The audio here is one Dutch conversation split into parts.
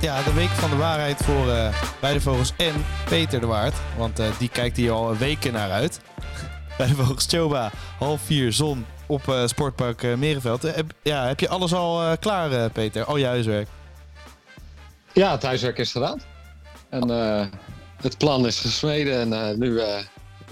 Ja, de week van de waarheid voor uh, Beide Vogels en Peter de Waard. Want uh, die kijkt hier al weken naar uit. Beide Vogels Choba, half vier, zon op uh, Sportpark Merenveld. Heb, ja, heb je alles al klaar, Peter? Al je huiswerk? Ja, het huiswerk is gedaan. En het plan is gesmeden. En nu,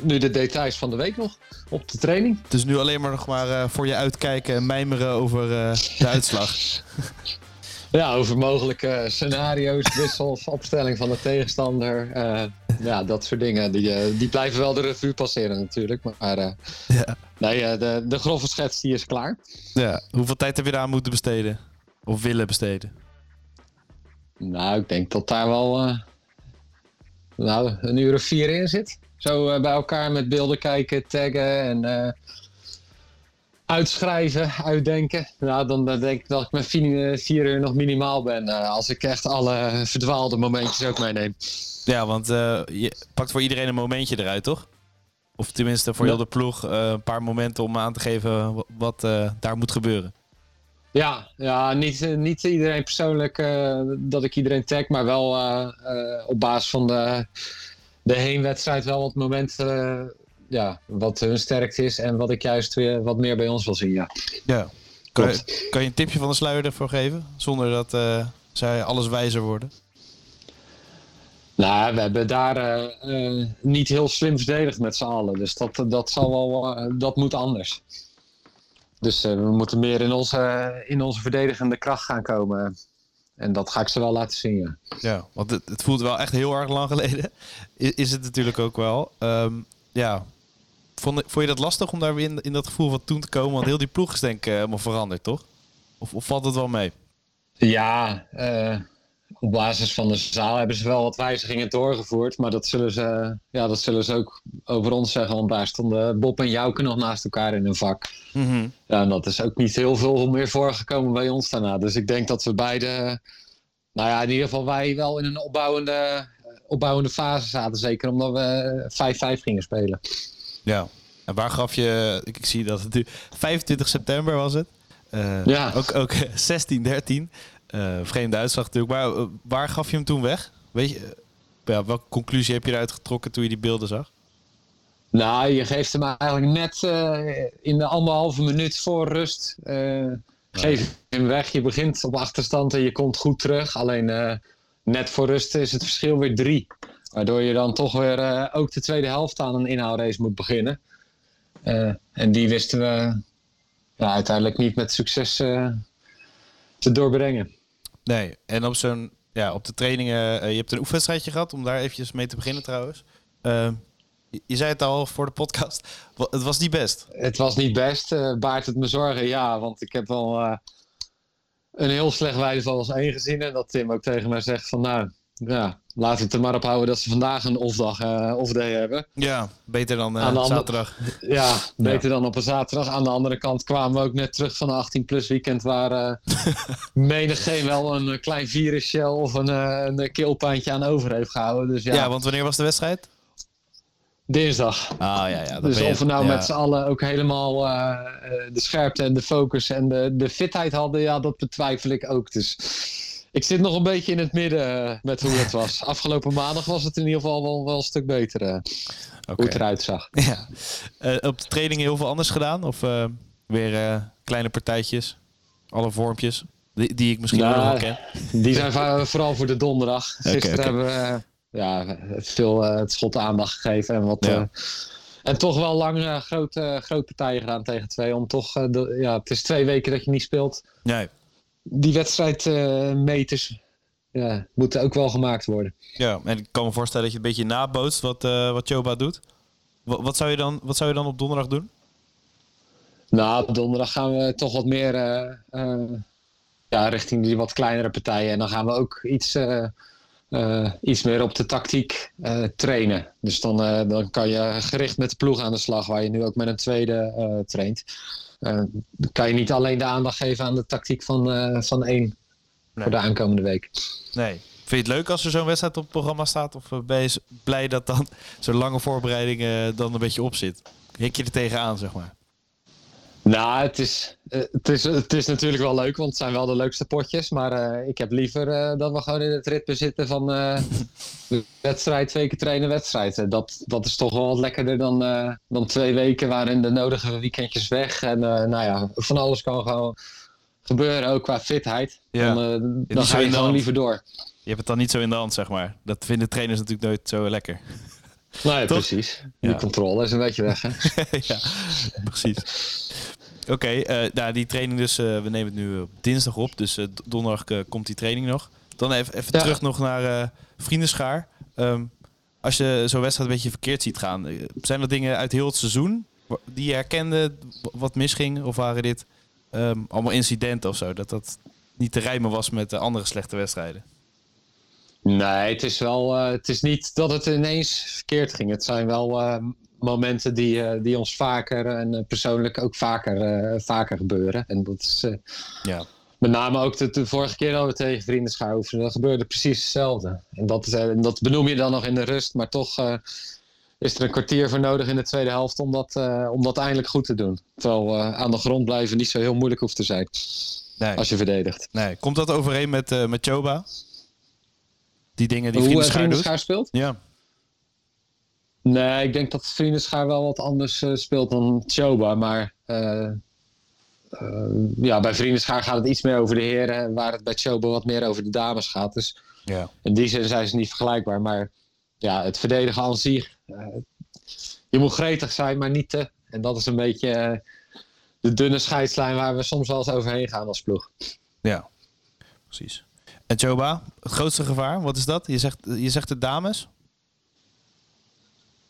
nu de details van de week nog op de training. Dus nu alleen maar nog maar voor je uitkijken en mijmeren over de uitslag. Ja, over mogelijke scenario's, wissels, opstelling van de tegenstander. Uh, ja, dat soort dingen. Die, uh, die blijven wel de revue passeren natuurlijk. Maar uh, ja. nee, de, de grove schets die is klaar. Ja. Hoeveel tijd heb je daar moeten besteden? Of willen besteden? Nou, ik denk dat daar wel nou, een uur of vier in zit. Zo bij elkaar met beelden kijken, taggen en uitschrijven, uitdenken. Nou, dan denk ik dat ik met vier uur nog minimaal ben. Uh, als ik echt alle verdwaalde momentjes ook meeneem. Ja, want uh, je pakt voor iedereen een momentje eruit, toch? Of tenminste voor heel de ploeg uh, een paar momenten om aan te geven wat daar moet gebeuren. Ja, ja niet, niet iedereen persoonlijk dat ik iedereen tag, maar wel op basis van de, de heenwedstrijd wel wat momenten ja, wat hun sterkte is en wat ik juist weer wat meer bij ons wil zien. Ja. ja. Kan, je, kan je een tipje van de sluier ervoor geven? Zonder dat uh, zij alles wijzer worden? Nou, we hebben daar uh, uh, niet heel slim verdedigd met z'n allen. Dus dat, dat, zal wel, dat moet anders. Dus we moeten meer in onze, in onze verdedigende kracht gaan komen. En dat ga ik ze wel laten zien, ja. Ja, want het, het voelt wel echt heel erg lang geleden. Is, is het natuurlijk ook wel. Um, ja, Vond, vond je dat lastig om daar weer in, in dat gevoel van toen te komen? Want heel die ploeg is denk ik helemaal veranderd, toch? Of, of valt het wel mee? Ja, uh, op basis van de zaal hebben ze wel wat wijzigingen doorgevoerd. Maar dat zullen ze, ja, dat zullen ze ook over ons zeggen. Want daar stonden Bob en Jouke nog naast elkaar in hun vak. Mm Ja, en dat is ook niet heel veel meer voorgekomen bij ons daarna. Dus ik denk dat we beide... Nou ja, in ieder geval wij wel in een opbouwende, opbouwende fase zaten. Zeker omdat we 5-5 gingen spelen. Ja. En waar gaf je, ik, ik zie dat het nu 25 september was het. Uh, ja. Ook, ook 16, 13. Uh, vreemde uitslag natuurlijk. Maar uh, waar gaf je hem toen weg? Weet je, ja, welke conclusie heb je eruit getrokken toen je die beelden zag? Nou, je geeft hem eigenlijk net in de anderhalve minuut voor rust. geef hem weg. Je begint op achterstand en je komt goed terug. Alleen net voor rust is het verschil weer drie. Waardoor je dan toch weer uh, ook de tweede helft aan een inhaalrace moet beginnen. Uh, en die wisten we ja, uiteindelijk niet met succes uh, te doorbrengen. Nee, en op zo'n ja, op de trainingen, je hebt een oefenwedstrijdje gehad, om daar eventjes mee te beginnen trouwens. je zei het al voor de podcast, het was niet best. Het was niet best, baart het me zorgen, ja, want ik heb wel een heel slecht Weidevals 1 gezien. En dat Tim ook tegen mij zegt van nou, ja, laten we het er maar op houden dat ze vandaag een off-dag, uh, off-day hebben. Ja, beter dan uh, zaterdag. Ja, beter dan op een zaterdag. Aan de andere kant kwamen we ook net terug van een 18-plus weekend... waar uh, menigeen wel een klein virusshell of een, een keelpijntje aan over heeft gehouden. Dus, ja. ja, want wanneer was de wedstrijd? Dinsdag. Ah, ja, ja, dus of we nou met z'n allen ook helemaal de scherpte en de focus en de, de fitheid hadden... ja, dat betwijfel ik ook. Dus ik zit nog een beetje in het midden eh, met hoe het was. Afgelopen maandag was het in ieder geval wel, wel een stuk beter. Uh, Hoe het eruit zag. Ja. Uh, op de training heel veel anders gedaan? Of weer kleine partijtjes? Alle vormpjes? Die, die ik misschien nou, nog ken? Die zijn vooral voor de donderdag. Gisteren hebben we ja, veel het schot aandacht gegeven. En wat... En toch wel lang grote, grote partijen gedaan tegen twee. Om toch, ja, het is twee weken dat je niet speelt. Nee die wedstrijdmeters ja, moeten ook wel gemaakt worden. Ja, en ik kan me voorstellen dat je een beetje nabootst wat, uh, wat Choba doet. Wat, wat, zou je dan, wat zou je dan op donderdag doen? Nou, op donderdag gaan we toch wat meer uh, ja, richting die wat kleinere partijen. En dan gaan we ook iets, iets meer op de tactiek trainen. Dus dan, dan kan je gericht met de ploeg aan de slag, waar je nu ook met een tweede traint. Kan je niet alleen de aandacht geven aan de tactiek van, van één voor de aankomende week. Nee. Vind je het leuk als er zo'n wedstrijd op het programma staat? Of eh, ben je blij dat dan zo'n lange voorbereiding dan een beetje op zit? Hik je er tegenaan, zeg maar? Nou, het is, eh, het, is, het is natuurlijk wel leuk, want het zijn wel de leukste potjes. Maar uh, ik heb liever uh, dat we gewoon in het ritme zitten van uh, wedstrijd, twee keer trainen, wedstrijd. Dat, dat is toch wel wat lekkerder dan, dan twee weken waarin de nodige weekendjes weg. En nou ja, van alles kan gewoon gebeuren, ook qua fitheid. Ja. Dan, dan ga je gewoon liever door. Je hebt het dan niet zo in de hand, zeg maar. Dat vinden trainers natuurlijk nooit zo lekker. Nee, precies. Die controle is een beetje weg, hè? ja, precies. Oké, okay, uh, nou, die training dus, uh, we nemen het nu op dinsdag op, dus uh, donderdag komt die training nog. Dan even, even ja. terug nog naar Vriendenschaar. Um, als je zo'n wedstrijd een beetje verkeerd ziet gaan, zijn er dingen uit heel het seizoen die je herkende wat misging? Of waren dit um, allemaal incidenten of zo? Dat dat niet te rijmen was met de andere slechte wedstrijden? Nee, het is wel. het is niet dat het ineens verkeerd ging. Het zijn wel momenten die, uh, die ons vaker en persoonlijk ook vaker, vaker gebeuren. En dat is ja. met name ook de, de, vorige keer dat we tegen vrienden schuiven. Dat gebeurde precies hetzelfde. En dat, dat benoem je dan nog in de rust, maar toch is er een kwartier voor nodig in de tweede helft om dat, om dat eindelijk goed te doen. Terwijl aan de grond blijven niet zo heel moeilijk hoeft te zijn. Nee. Als je verdedigt. Nee. Komt dat overeen met, met Choba? Die dingen die Hoe Vriendenschaar speelt? Ja. Nee, ik denk dat Vriendenschaar wel wat anders uh, speelt dan Choba. Maar uh, ja, bij Vriendenschaar gaat het iets meer over de heren. Waar het bij Choba wat meer over de dames gaat. Dus ja. in die zin zijn ze niet vergelijkbaar. Maar ja, het verdedigen aan zich. je moet gretig zijn, maar niet te. En dat is een beetje de dunne scheidslijn waar we soms wel eens overheen gaan als ploeg. Ja, precies. En Choba, het grootste gevaar, wat is dat? Je zegt, je zegt de dames?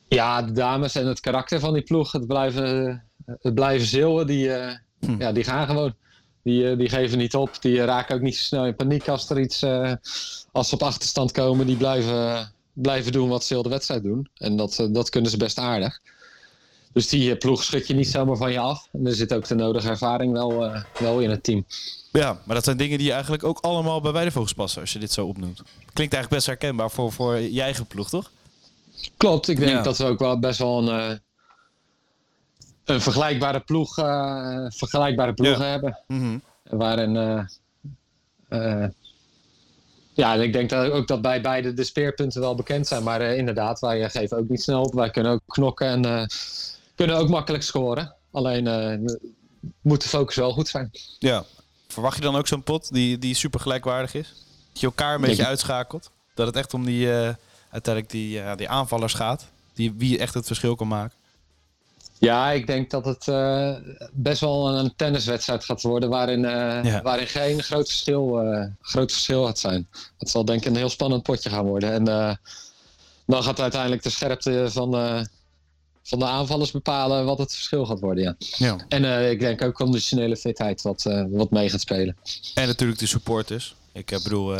Ja, de dames en het karakter van die ploeg, het blijven, het blijven zeeuwen, die, uh, ja, die gaan gewoon. Die, uh, die geven niet op, die raken ook niet zo snel in paniek als er iets, uh, als ze op achterstand komen. Die blijven, blijven doen wat ze heel de wedstrijd doen. En dat, dat kunnen ze best aardig. Dus die ploeg schud je niet zomaar van je af. En er zit ook de nodige ervaring wel, wel in het team. Ja, maar dat zijn dingen die eigenlijk ook allemaal bij Weidevogels passen, als je dit zo opnoemt. Klinkt eigenlijk best herkenbaar voor, voor je eigen ploeg, toch? Klopt, ik denk dat we ook wel best wel een, uh, een vergelijkbare ploeg, uh, vergelijkbare ploegen ja. hebben. Mm -hmm. Waarin, uh, ja, ik denk dat ook dat bij beide de speerpunten wel bekend zijn. Maar inderdaad, wij geven ook niet snel op. Wij kunnen ook knokken en kunnen ook makkelijk scoren. Alleen moet de focus wel goed zijn. Ja, verwacht je dan ook zo'n pot die, die super gelijkwaardig is? Dat je elkaar een beetje uitschakelt? Dat het echt om die uiteindelijk die, uh, die aanvallers gaat. Die, wie echt het verschil kan maken. Ja, ik denk dat het uh, best wel een tenniswedstrijd gaat worden waarin, ja. waarin geen groot verschil, groot verschil gaat zijn. Het zal denk ik een heel spannend potje gaan worden. En dan gaat uiteindelijk de scherpte van, van de aanvallers bepalen wat het verschil gaat worden. Ja. ja. En ik denk ook conditionele fitheid wat, wat mee gaat spelen. En natuurlijk de supporters. Ik bedoel,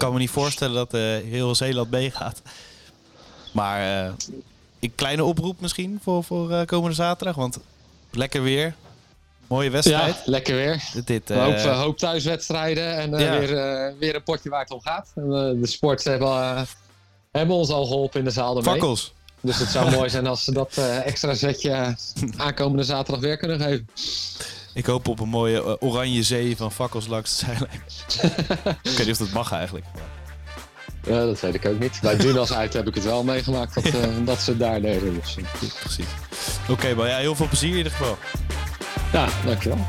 kan me niet voorstellen dat uh, heel Zeeland meegaat. Maar uh, een kleine oproep misschien voor, voor uh, komende zaterdag. Want lekker weer. Mooie wedstrijd. Ja, lekker weer. Dit, hoop, hoop thuiswedstrijden en ja. weer, weer een potje waar het om gaat. En, de sports hebben, hebben ons al geholpen in de zaal ermee. Fakkels. Dus het zou mooi zijn als ze dat extra zetje aankomende zaterdag weer kunnen geven. Ik hoop op een mooie uh, oranje zee van fakkels langs de zijlijn. ik weet niet of dat mag eigenlijk. Ja, dat weet ik ook niet. Bij Dunas uit heb ik het wel meegemaakt dat, uh, dat ze daar deden. Dus. Precies. Oké, okay, maar ja, heel veel plezier in ieder geval. Ja, dankjewel.